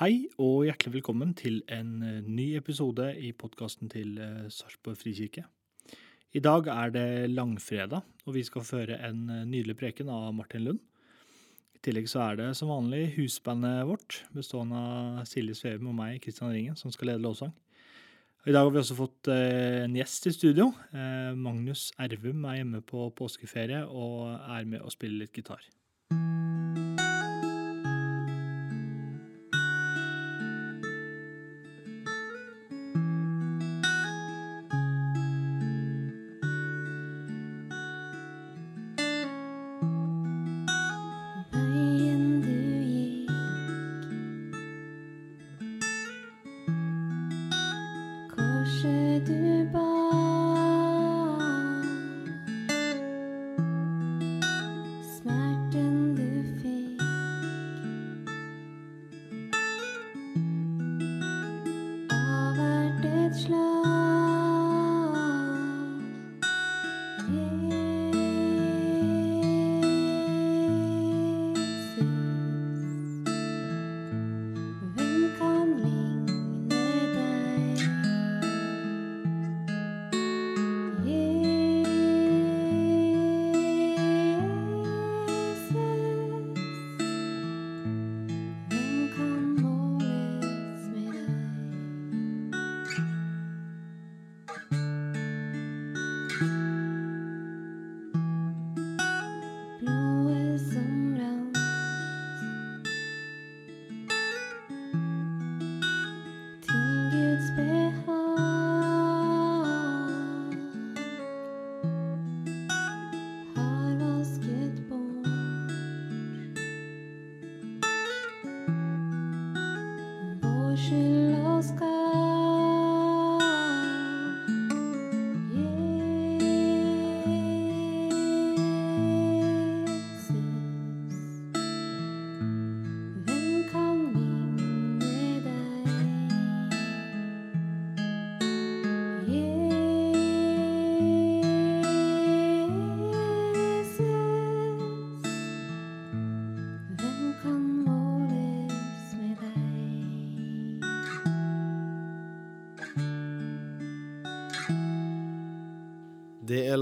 Hei og hjertelig velkommen til en eh, ny episode i podkasten til eh, Sarpsborg frikirke. I dag er det langfredag, og vi skal føre en eh, nydelig preken av Martin Lund. I tillegg så er det som vanlig husbandet vårt, bestående av Silje Svevum og meg, Kristian Ringen, som skal lede lovsang. I dag har vi også fått en gjest i studio. Magnus Ervum er hjemme på påskeferie og er med å spille litt gitar.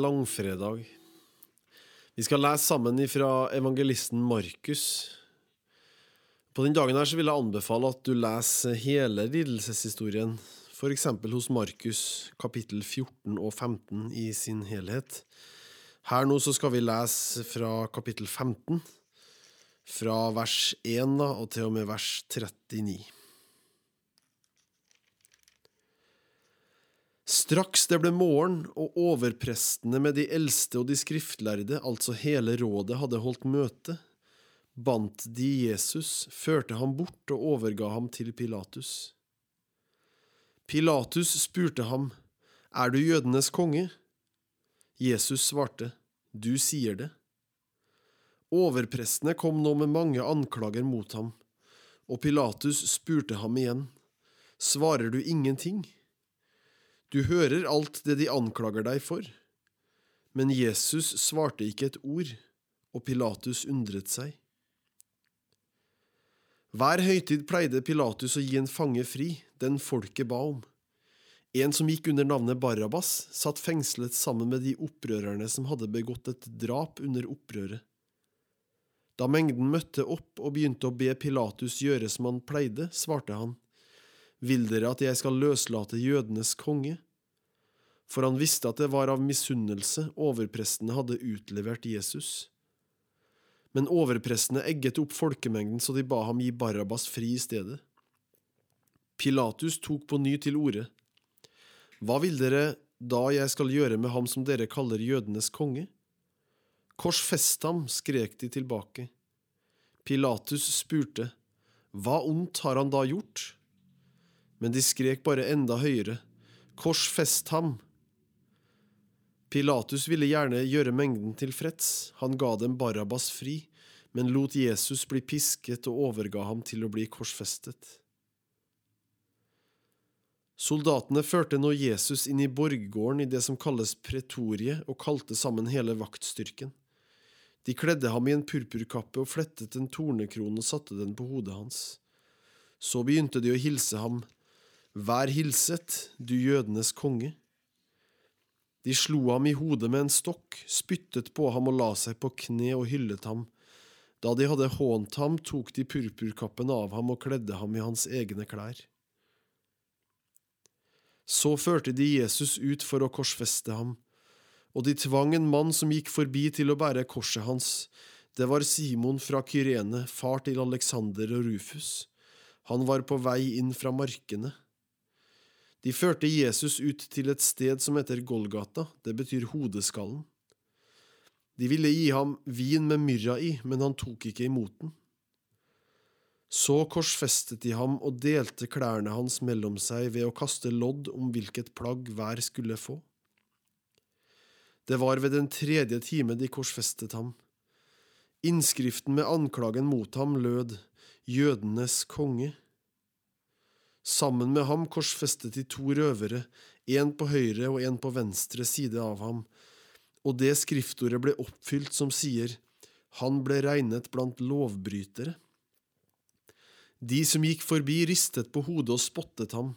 Langfredag. Vi skal lese sammen fra evangelisten Markus. På den dagen her vil jeg anbefale at du leser hele lidelseshistorien, f.eks. hos Markus kapittel 14 og 15 i sin helhet. Her nå så skal vi lese fra kapittel 15, fra vers 1 da, og til og med vers 39. Straks det ble morgen, og overprestene med de eldste og de skriftlærde, altså hele rådet, hadde holdt møte, bandt de Jesus, førte ham bort og overga ham til Pilatus. Pilatus spurte ham, Er du jødenes konge? Jesus svarte, Du sier det. Overprestene kom nå med mange anklager mot ham, og Pilatus spurte ham igjen, Svarer du ingenting? Du hører alt det de anklager deg for. Men Jesus svarte ikke et ord, og Pilatus undret seg. Hver høytid pleide Pilatus å gi en fange fri, den folket ba om. En som gikk under navnet Barabas, satt fengslet sammen med de opprørerne som hadde begått et drap under opprøret. Da mengden møtte opp og begynte å be Pilatus gjøre som han pleide, svarte han. Vil dere at jeg skal løslate jødenes konge? For han visste at det var av misunnelse overprestene hadde utlevert Jesus. Men overprestene egget opp folkemengden så de ba ham gi Barabas fri i stedet. Pilatus tok på ny til orde. Hva vil dere da jeg skal gjøre med ham som dere kaller jødenes konge? Korsfest ham, skrek de tilbake. Pilatus spurte, Hva ondt har han da gjort? Men de skrek bare enda høyere, Korsfest ham! Pilatus ville gjerne gjøre mengden tilfreds, han ga dem Barabas fri, men lot Jesus bli pisket og overga ham til å bli korsfestet. Soldatene førte nå Jesus inn i borggården i det som kalles pretoriet, og kalte sammen hele vaktstyrken. De kledde ham i en purpurkappe og flettet en tornekrone og satte den på hodet hans. Så begynte de å hilse ham. Vær hilset, du jødenes konge. De slo ham i hodet med en stokk, spyttet på ham og la seg på kne og hyllet ham. Da de hadde hånt ham, tok de purpurkappen av ham og kledde ham i hans egne klær. Så førte de Jesus ut for å korsfeste ham, og de tvang en mann som gikk forbi til å bære korset hans. Det var Simon fra Kyrene, far til Alexander og Rufus. Han var på vei inn fra markene. De førte Jesus ut til et sted som heter Golgata, det betyr hodeskallen. De ville gi ham vin med myrra i, men han tok ikke imot den. Så korsfestet de ham og delte klærne hans mellom seg ved å kaste lodd om hvilket plagg hver skulle få. Det var ved den tredje time de korsfestet ham. Innskriften med anklagen mot ham lød Jødenes konge. Sammen med ham korsfestet de to røvere, en på høyre og en på venstre side av ham, og det skriftordet ble oppfylt som sier, Han ble regnet blant lovbrytere. De som gikk forbi, ristet på hodet og spottet ham.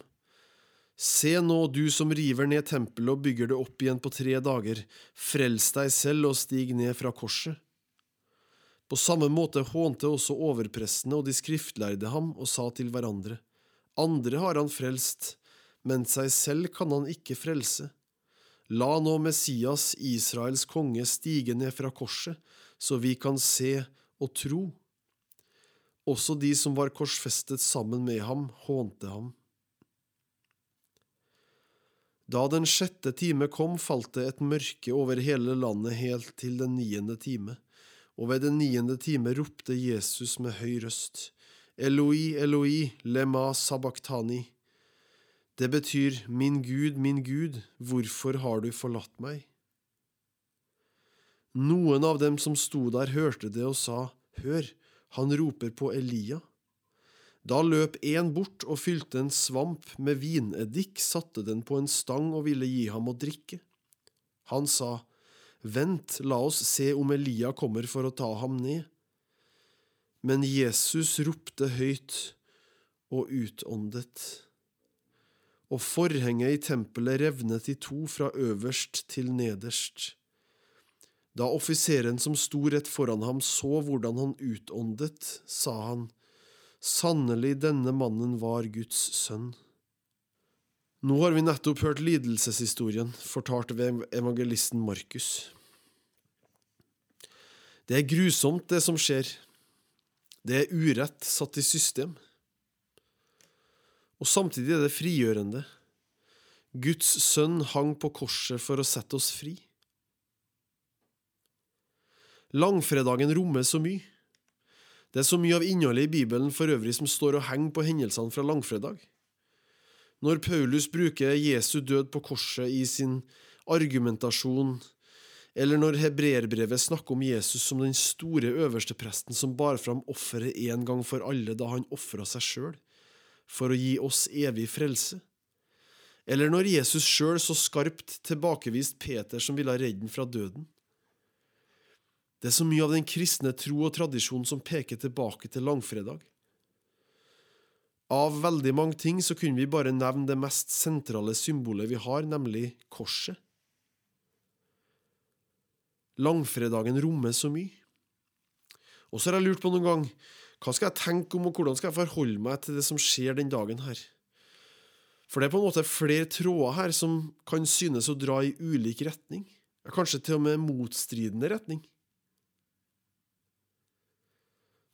Se nå, du som river ned tempelet og bygger det opp igjen på tre dager, frels deg selv og stig ned fra korset. På samme måte hånte også overprestene og de skriftlærde ham og sa til hverandre, andre har han frelst, men seg selv kan han ikke frelse. La nå Messias, Israels konge, stige ned fra korset, så vi kan se og tro. Også de som var korsfestet sammen med ham, hånte ham. Da den sjette time kom, falt det et mørke over hele landet helt til den niende time, og ved den niende time ropte Jesus med høy røst, Eloi, Eloi, lema sabachthani. Det betyr Min Gud, min Gud, hvorfor har du forlatt meg? Noen av dem som sto der, hørte det og sa, Hør, han roper på Elia. Da løp en bort og fylte en svamp med vineddik, satte den på en stang og ville gi ham å drikke. Han sa, Vent, la oss se om Elia kommer for å ta ham ned. Men Jesus ropte høyt og utåndet. Og forhenget i tempelet revnet i to fra øverst til nederst. Da offiseren som sto rett foran ham så hvordan han utåndet, sa han, Sannelig, denne mannen var Guds sønn. Nå har vi nettopp hørt lidelseshistorien fortalt ved evangelisten Markus. Det er grusomt, det som skjer. Det er urett satt i system. Og samtidig er det frigjørende. Guds sønn hang på korset for å sette oss fri. Langfredagen rommer så mye. Det er så mye av innholdet i Bibelen for øvrig som står og henger på hendelsene fra langfredag. Når Paulus bruker Jesu død på korset i sin argumentasjon, eller når hebreerbrevet snakker om Jesus som den store øverstepresten som bar fram offeret en gang for alle da han ofra seg sjøl for å gi oss evig frelse, eller når Jesus sjøl så skarpt tilbakeviste Peter som ville redde ham fra døden, det er så mye av den kristne tro og tradisjon som peker tilbake til langfredag. Av veldig mange ting så kunne vi bare nevne det mest sentrale symbolet vi har, nemlig korset. Langfredagen rommer så mye. Og så har jeg lurt på noen gang hva skal jeg tenke om, og hvordan skal jeg forholde meg til det som skjer den dagen her? For det er på en måte flere tråder her som kan synes å dra i ulik retning, kanskje til og med motstridende retning.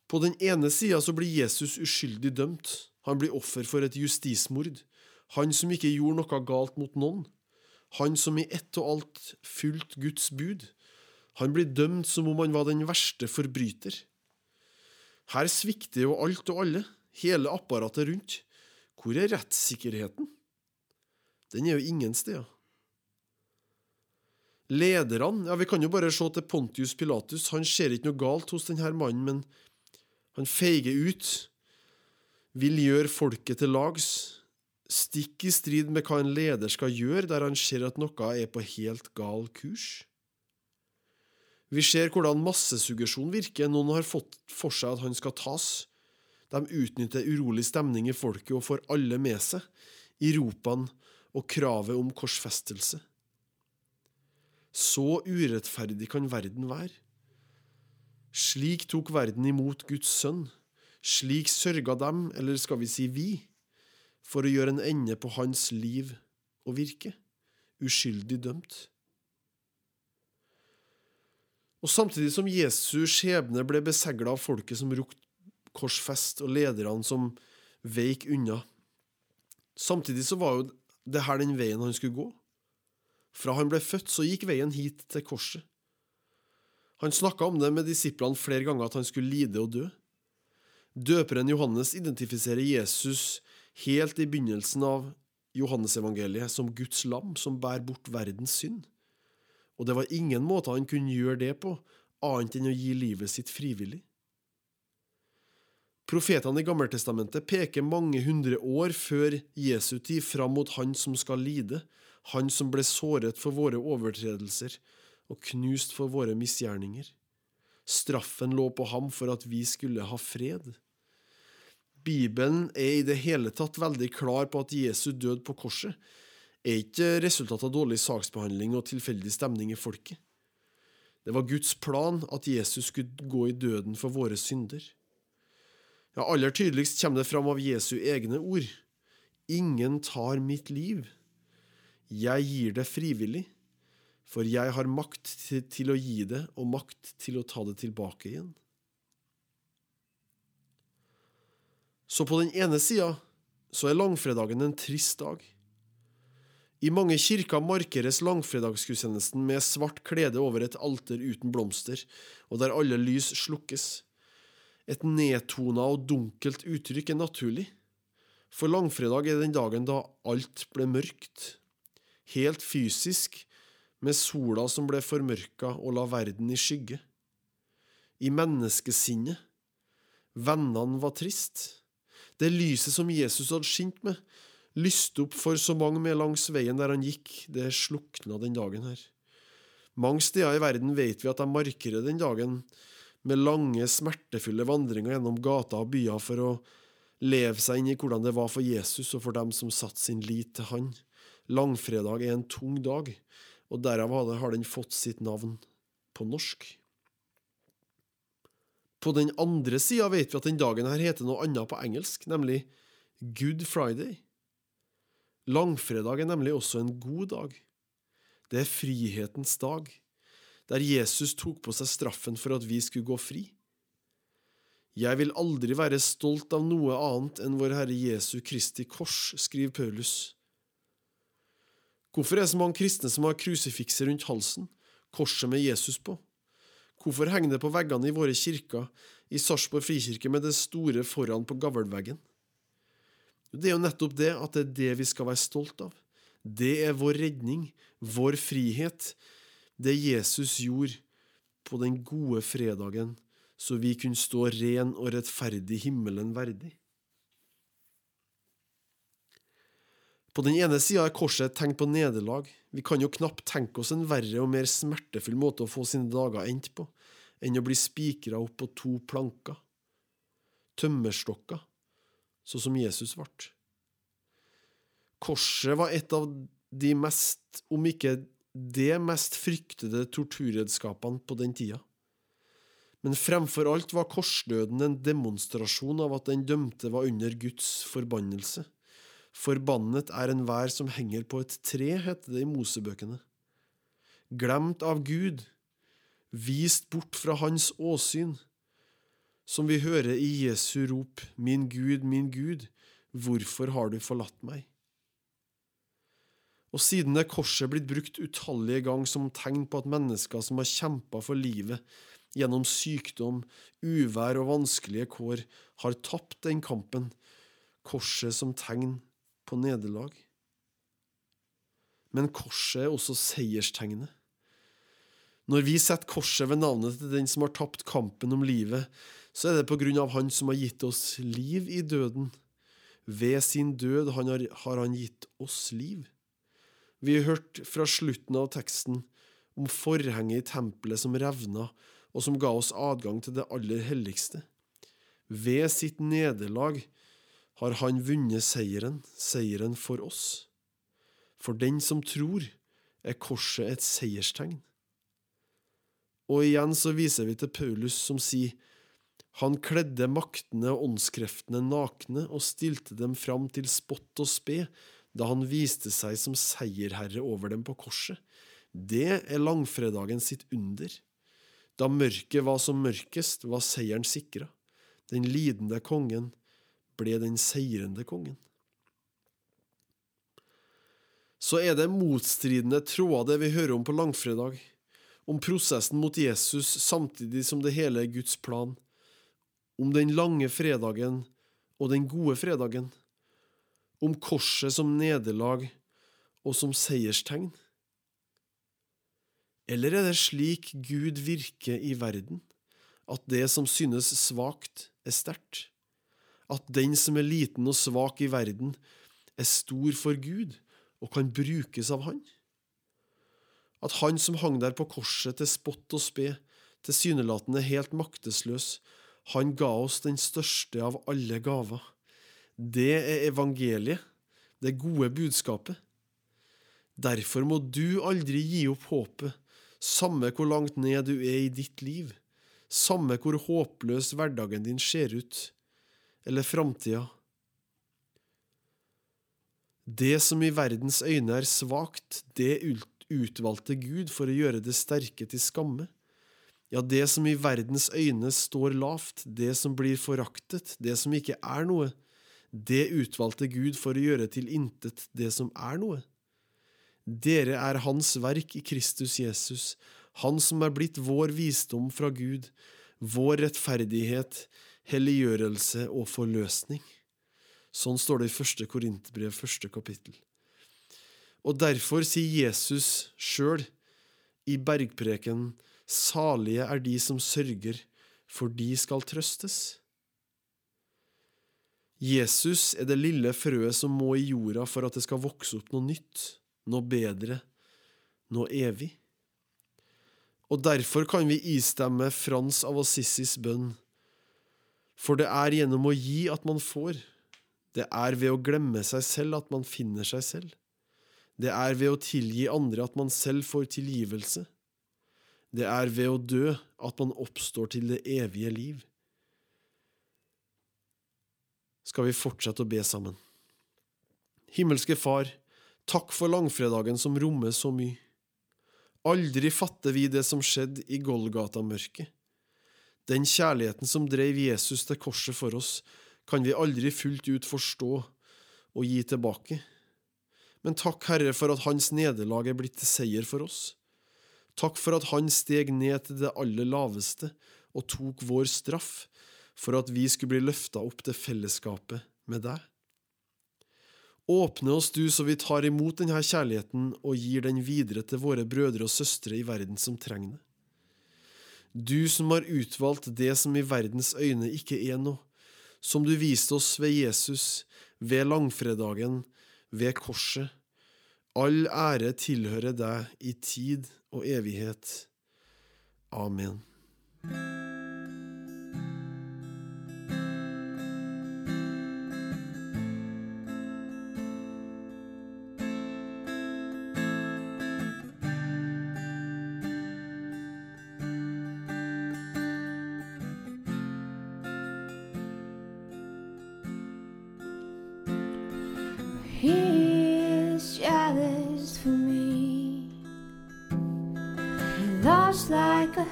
På den ene sida så blir Jesus uskyldig dømt, han blir offer for et justismord, han som ikke gjorde noe galt mot noen, han som i ett og alt fulgte Guds bud, han blir dømt som om han var den verste forbryter. Her svikter jo alt og alle, hele apparatet rundt. Hvor er rettssikkerheten? Den er jo ingen steder. Lederne, ja, vi kan jo bare se til Pontius Pilatus, han ser ikke noe galt hos denne mannen, men han feiger ut, vil gjøre folket til lags, stikk i strid med hva en leder skal gjøre der han ser at noe er på helt gal kurs. Vi ser hvordan massesuggesjon virker. Noen har fått for seg at han skal tas. De utnytter urolig stemning i folket og får alle med seg i ropene og kravet om korsfestelse. Så urettferdig kan verden være. Slik tok verden imot Guds sønn. Slik sørga dem, eller skal vi si vi, for å gjøre en ende på hans liv og virke, uskyldig dømt. Og samtidig som Jesu skjebne ble besegla av folket som rukte korsfest, og lederne som veik unna, samtidig så var jo det her den veien han skulle gå. Fra han ble født, så gikk veien hit til korset. Han snakka om det med disiplene flere ganger, at han skulle lide og dø. Døperen Johannes identifiserer Jesus helt i begynnelsen av Johannesevangeliet som Guds lam som bærer bort verdens synd. Og det var ingen måte han kunne gjøre det på, annet enn å gi livet sitt frivillig. Profetene i Gammeltestamentet peker mange hundre år før Jesu tid fram mot Han som skal lide, Han som ble såret for våre overtredelser og knust for våre misgjerninger. Straffen lå på ham for at vi skulle ha fred. Bibelen er i det hele tatt veldig klar på at Jesu død på korset er ikke resultat av dårlig saksbehandling og tilfeldig stemning i folket. Det var Guds plan at Jesus skulle gå i døden for våre synder. Ja, Aller tydeligst kommer det fram av Jesu egne ord. Ingen tar mitt liv. Jeg gir det frivillig, for jeg har makt til å gi det og makt til å ta det tilbake igjen. Så på den ene sida så er langfredagen en trist dag. I mange kirker markeres langfredagsgudstjenesten med svart klede over et alter uten blomster, og der alle lys slukkes. Et nedtona og dunkelt uttrykk er naturlig, for langfredag er den dagen da alt ble mørkt, helt fysisk, med sola som ble formørka og la verden i skygge. I menneskesinnet. Vennene var trist. Det lyset som Jesus hadde skint med, lyste opp for så mange med langs veien der han gikk, det slukna den dagen her. Mange steder i verden vet vi at de markerer den dagen med lange, smertefulle vandringer gjennom gater og byer for å leve seg inn i hvordan det var for Jesus og for dem som satte sin lit til han. Langfredag er en tung dag, og derav har den fått sitt navn på norsk. På den andre sida vet vi at den dagen her heter noe annet på engelsk, nemlig Good Friday. Langfredag er nemlig også en god dag. Det er frihetens dag, der Jesus tok på seg straffen for at vi skulle gå fri. Jeg vil aldri være stolt av noe annet enn vår Herre Jesu Kristi kors, skriver Paulus. Hvorfor er det så mange kristne som har krusifikser rundt halsen, korset med Jesus på? Hvorfor henger det på veggene i våre kirker, i Sarpsborg frikirke med det store foran på gavlveggen? Det er jo nettopp det at det er det vi skal være stolt av. Det er vår redning, vår frihet, det Jesus gjorde på den gode fredagen, så vi kunne stå ren og rettferdig himmelen verdig. På den ene sida er korset et tegn på nederlag. Vi kan jo knapt tenke oss en verre og mer smertefull måte å få sine dager endt på, enn å bli spikra opp på to planker. Tømmerstokker, sånn som Jesus ble. Korset var et av de mest, om ikke det mest fryktede torturredskapene på den tida. Men fremfor alt var korsdøden en demonstrasjon av at den dømte var under Guds forbannelse. Forbannet er enhver som henger på et tre, heter det i Mosebøkene. Glemt av Gud, vist bort fra hans åsyn, som vi hører i Jesu rop, Min Gud, min Gud, hvorfor har du forlatt meg? Og siden er korset blitt brukt utallige ganger som tegn på at mennesker som har kjempa for livet gjennom sykdom, uvær og vanskelige kår, har tapt den kampen, korset som tegn på nederlag. Men korset er også seierstegnet. Når vi setter korset ved navnet til den som har tapt kampen om livet, så er det på grunn av Han som har gitt oss liv i døden. Ved sin død har han gitt oss liv. Vi har hørt fra slutten av teksten om forhenget i tempelet som revna, og som ga oss adgang til det aller helligste. Ved sitt nederlag har han vunnet seieren, seieren for oss. For den som tror, er korset et seierstegn. Og igjen så viser vi til Paulus som sier han kledde maktene og åndskreftene nakne og stilte dem fram til spott og spe da han viste seg som seierherre over dem på korset. Det er langfredagen sitt under. Da mørket var som mørkest, var seieren sikra. Den lidende kongen ble den seirende kongen. Så er det motstridende tråder det vi hører om på langfredag, om prosessen mot Jesus samtidig som det hele er Guds plan, om den lange fredagen og den gode fredagen, om korset som nederlag og som seierstegn. Eller er det slik Gud virker i verden, at det som synes svakt, er sterkt? At den som er liten og svak i verden, er stor for Gud og kan brukes av Han? At Han som hang der på korset til spott og spe, tilsynelatende helt maktesløs, han ga oss den største av alle gaver. Det er evangeliet, det gode budskapet. Derfor må du aldri gi opp håpet, samme hvor langt ned du er i ditt liv, samme hvor håpløs hverdagen din ser ut, eller framtida. Det som i verdens øyne er svakt, det utvalgte Gud for å gjøre det sterke til skamme. Ja, det som i verdens øyne står lavt, det som blir foraktet, det som ikke er noe, det utvalgte Gud for å gjøre til intet det som er noe. Dere er Hans verk i Kristus Jesus, Han som er blitt vår visdom fra Gud, vår rettferdighet, helliggjørelse og forløsning. Sånn står det i første Korinterbrev, første kapittel. Og derfor sier Jesus sjøl i bergpreken, salige er de som sørger, for de skal trøstes. Jesus er det lille frøet som må i jorda for at det skal vokse opp noe nytt, noe bedre, noe evig. Og derfor kan vi istemme Frans av Assissis bønn, for det er gjennom å gi at man får, det er ved å glemme seg selv at man finner seg selv, det er ved å tilgi andre at man selv får tilgivelse, det er ved å dø at man oppstår til det evige liv skal vi fortsette å be sammen. Himmelske Far, takk for langfredagen som rommer så mye. Aldri fatter vi det som skjedde i Golgata-mørket. Den kjærligheten som drev Jesus til korset for oss, kan vi aldri fullt ut forstå og gi tilbake. Men takk, Herre, for at hans nederlag er blitt til seier for oss. Takk for at han steg ned til det aller laveste og tok vår straff, for at vi skulle bli løfta opp til fellesskapet med deg. Åpne oss, du, så vi tar imot denne kjærligheten og gir den videre til våre brødre og søstre i verden som trenger det. Du som har utvalgt det som i verdens øyne ikke er noe, som du viste oss ved Jesus, ved langfredagen, ved korset. All ære tilhører deg i tid og evighet. Amen.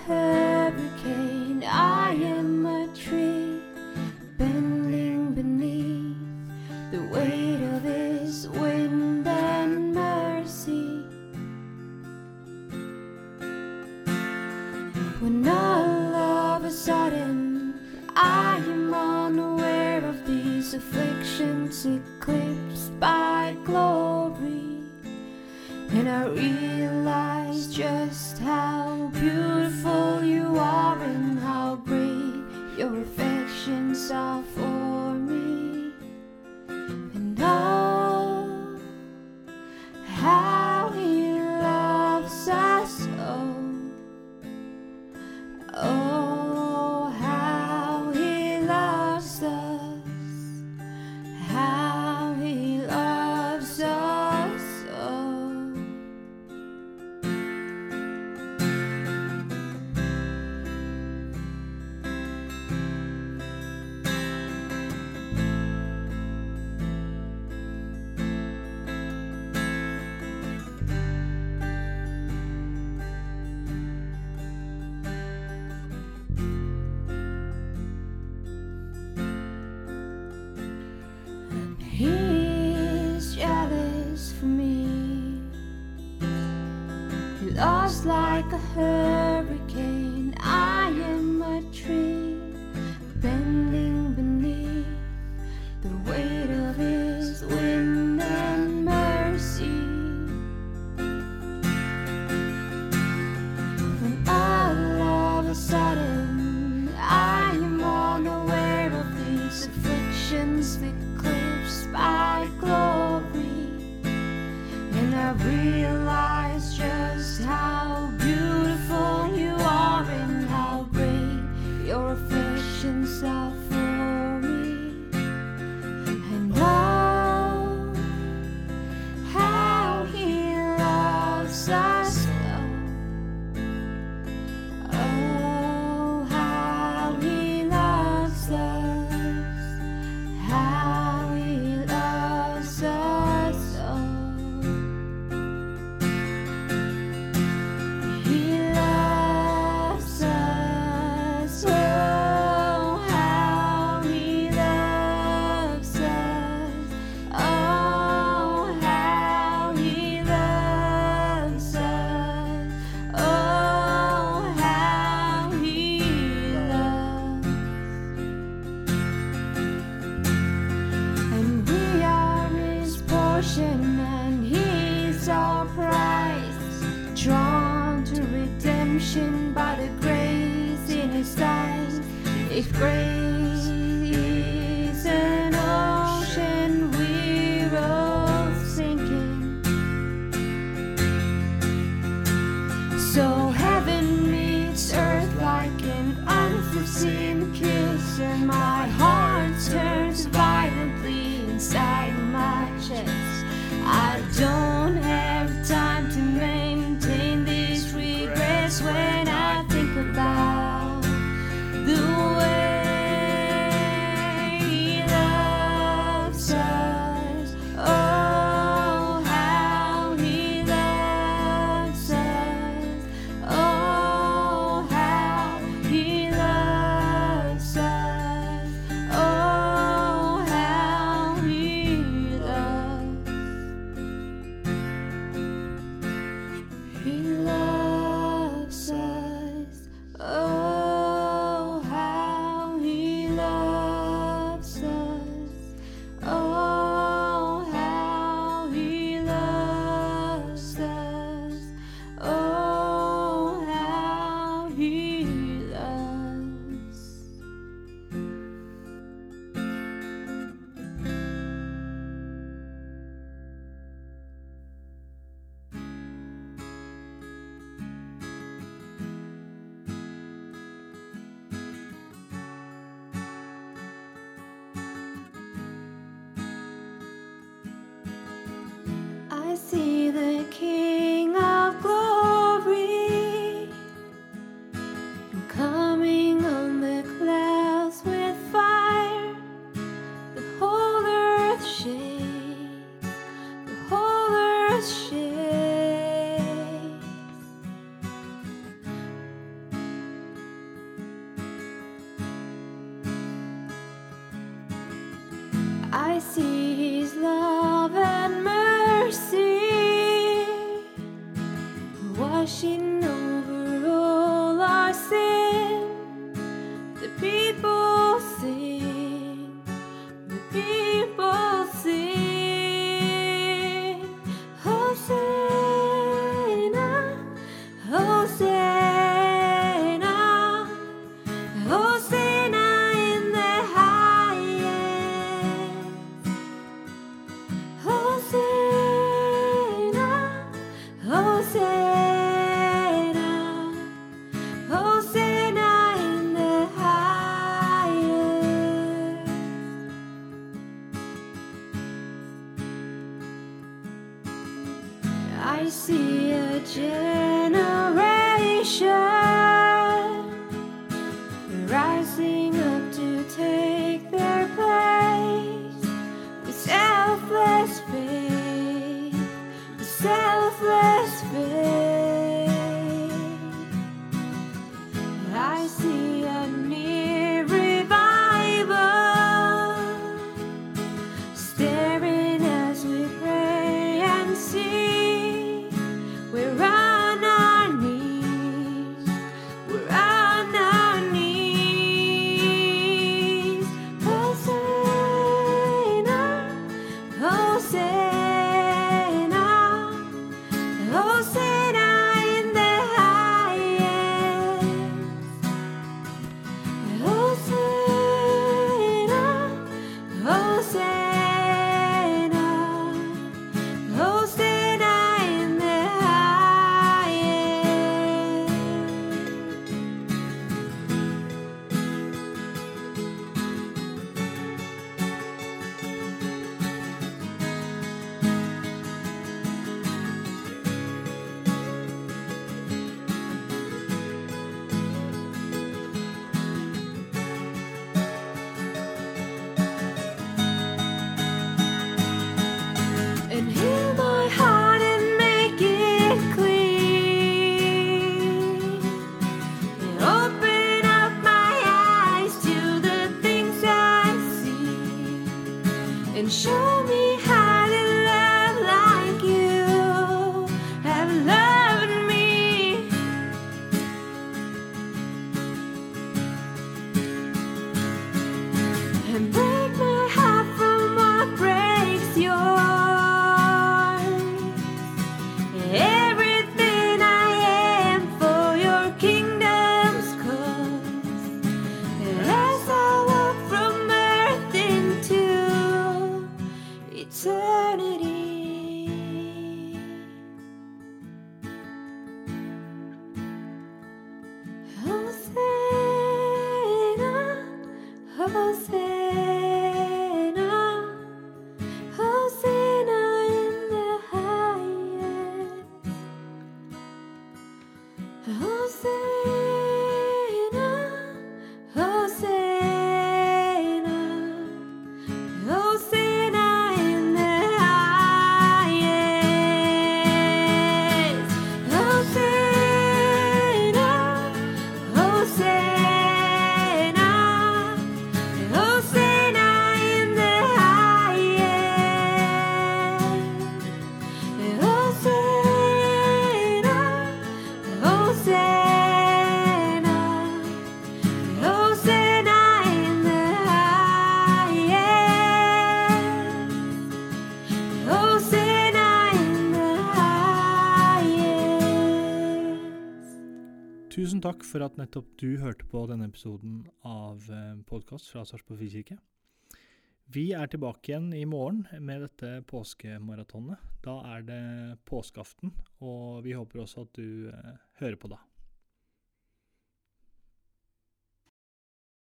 her. like a herd. I see His love and mercy washing. Takk for at nettopp du hørte på denne episoden av podkast fra Sarpsborg frikirke. Vi er tilbake igjen i morgen med dette påskemaratonet. Da er det påskeaften, og vi håper også at du eh, hører på da.